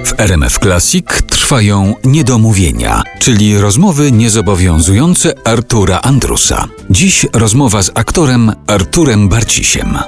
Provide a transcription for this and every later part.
W RMF Classic trwają niedomówienia, czyli rozmowy niezobowiązujące Artura Andrusa. Dziś rozmowa z aktorem Arturem Barcisiem.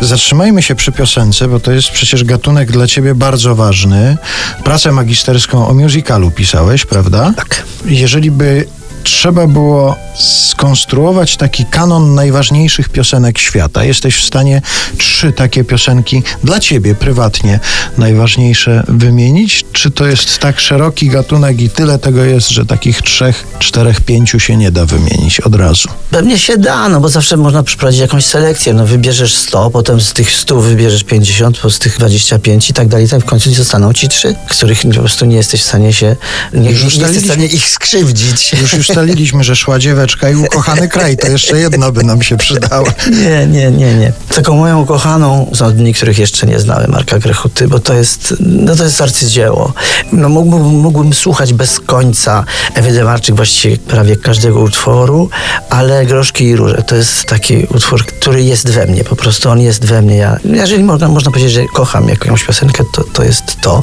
Zatrzymajmy się przy piosence, bo to jest przecież gatunek dla ciebie bardzo ważny. Pracę magisterską o musicalu pisałeś, prawda? Tak. Jeżeli by trzeba było skonstruować taki kanon najważniejszych piosenek świata. Jesteś w stanie trzy takie piosenki dla ciebie prywatnie najważniejsze wymienić? Czy to jest tak szeroki gatunek i tyle tego jest, że takich trzech, czterech, pięciu się nie da wymienić od razu? Pewnie się da, no bo zawsze można przeprowadzić jakąś selekcję. No wybierzesz 100, potem z tych 100 wybierzesz 50, z tych 25 i tak dalej. Tak w końcu zostaną ci trzy, których po prostu nie jesteś w stanie się, nie, Już nie jesteś w stanie ich skrzywdzić. Już ustaliliśmy, że szła dzieweczka i ukochany kraj. To jeszcze jedna by nam się przydała. Nie, nie, nie, nie. Taką moją ukochaną są dni, których jeszcze nie znałem, Marka Grechuty, bo to jest, no to jest arcydzieło. No mógłbym, mógłbym słuchać bez końca Ewy Demarczyk właściwie prawie każdego utworu, ale Groszki i Róże to jest taki utwór, który jest we mnie, po prostu on jest we mnie. Ja, jeżeli można, można powiedzieć, że kocham jakąś piosenkę, to, to jest to.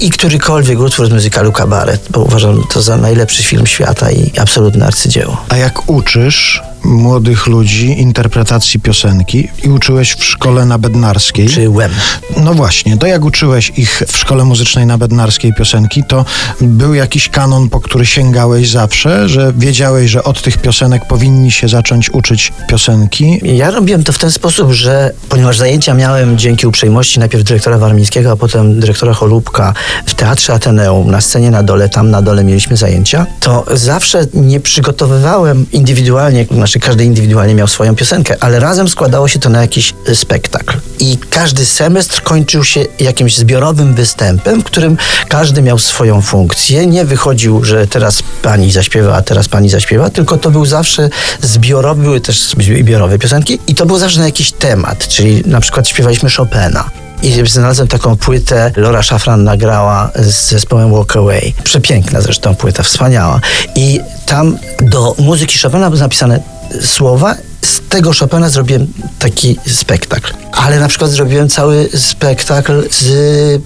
I którykolwiek utwór z muzykalu Kabaret, bo uważam to za najlepszy film świata i absolutne arcydzieło. A jak uczysz młodych ludzi interpretacji piosenki i uczyłeś w szkole na Bednarskiej? Czy Łem. No właśnie, to jak uczyłeś ich w szkole muzycznej na Bednarskiej piosenki, to był jakiś kanon, po który sięgałeś zawsze, że wiedziałeś, że od tych piosenek powinni się zacząć uczyć piosenki. Ja robiłem to w ten sposób, że ponieważ zajęcia miałem dzięki uprzejmości najpierw dyrektora Warmińskiego, a potem dyrektora Cholubka w Teatrze Ateneum, na scenie na dole, tam na dole mieliśmy zajęcia, to zawsze nie przygotowywałem indywidualnie, każdy indywidualnie miał swoją piosenkę, ale razem składało się to na jakiś y, spektakl. I każdy semestr kończył się jakimś zbiorowym występem, w którym każdy miał swoją funkcję. Nie wychodził, że teraz pani zaśpiewa, a teraz pani zaśpiewa, tylko to był zawsze zbiorowy, były też zbiorowe piosenki i to był zawsze na jakiś temat, czyli na przykład śpiewaliśmy Chopina. I znalazłem taką płytę, Laura Szafran nagrała z zespołem Walk Away. Przepiękna zresztą płyta, wspaniała. I tam do muzyki Chopina były napisane słowa. Z tego Chopina zrobiłem taki spektakl. Ale na przykład zrobiłem cały spektakl z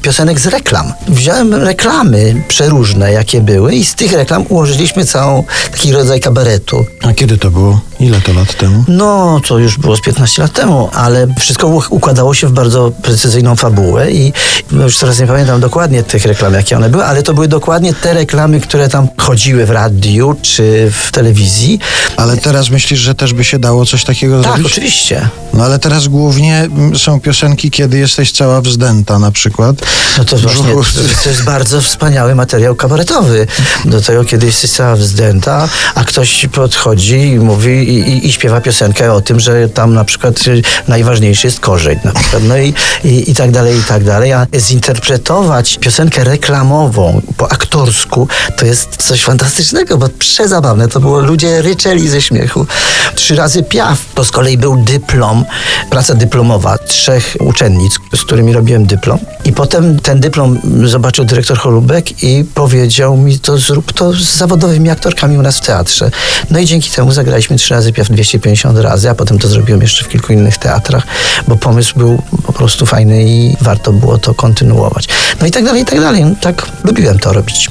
piosenek z reklam. Wziąłem reklamy przeróżne, jakie były i z tych reklam ułożyliśmy całą taki rodzaj kabaretu. A kiedy to było? Ile to lat temu? No, to już było z 15 lat temu, ale wszystko układało się w bardzo precyzyjną fabułę i no już teraz nie pamiętam dokładnie tych reklam, jakie one były, ale to były dokładnie te reklamy, które tam chodziły w radiu czy w telewizji. Ale teraz myślisz, że też by się dało coś takiego Tak, zrobić? oczywiście. No ale teraz głównie są piosenki, kiedy jesteś cała wzdęta na przykład. No to właśnie, to, jest bardzo wspaniały materiał kabaretowy. Do tego, kiedy jesteś cała wzdęta, a ktoś podchodzi i mówi i, i, i śpiewa piosenkę o tym, że tam na przykład najważniejszy jest korzeń na przykład, no i, i, i tak dalej, i tak dalej. A zinterpretować piosenkę reklamową po aktorsku to jest coś fantastycznego, bo przezabawne to było. Ludzie ryczeli ze śmiechu. Trzy razy piaf. To z kolei był dyplom, praca dyplomowa trzech uczennic, z którymi robiłem dyplom. I potem ten dyplom zobaczył dyrektor Holubek i powiedział mi, to zrób to z zawodowymi aktorkami u nas w teatrze. No i dzięki temu zagraliśmy trzy razy piaf 250 razy, a potem to zrobiłem jeszcze w kilku innych teatrach, bo pomysł był po prostu fajny i warto było to kontynuować. No i tak dalej, i tak dalej. No, tak lubiłem to robić.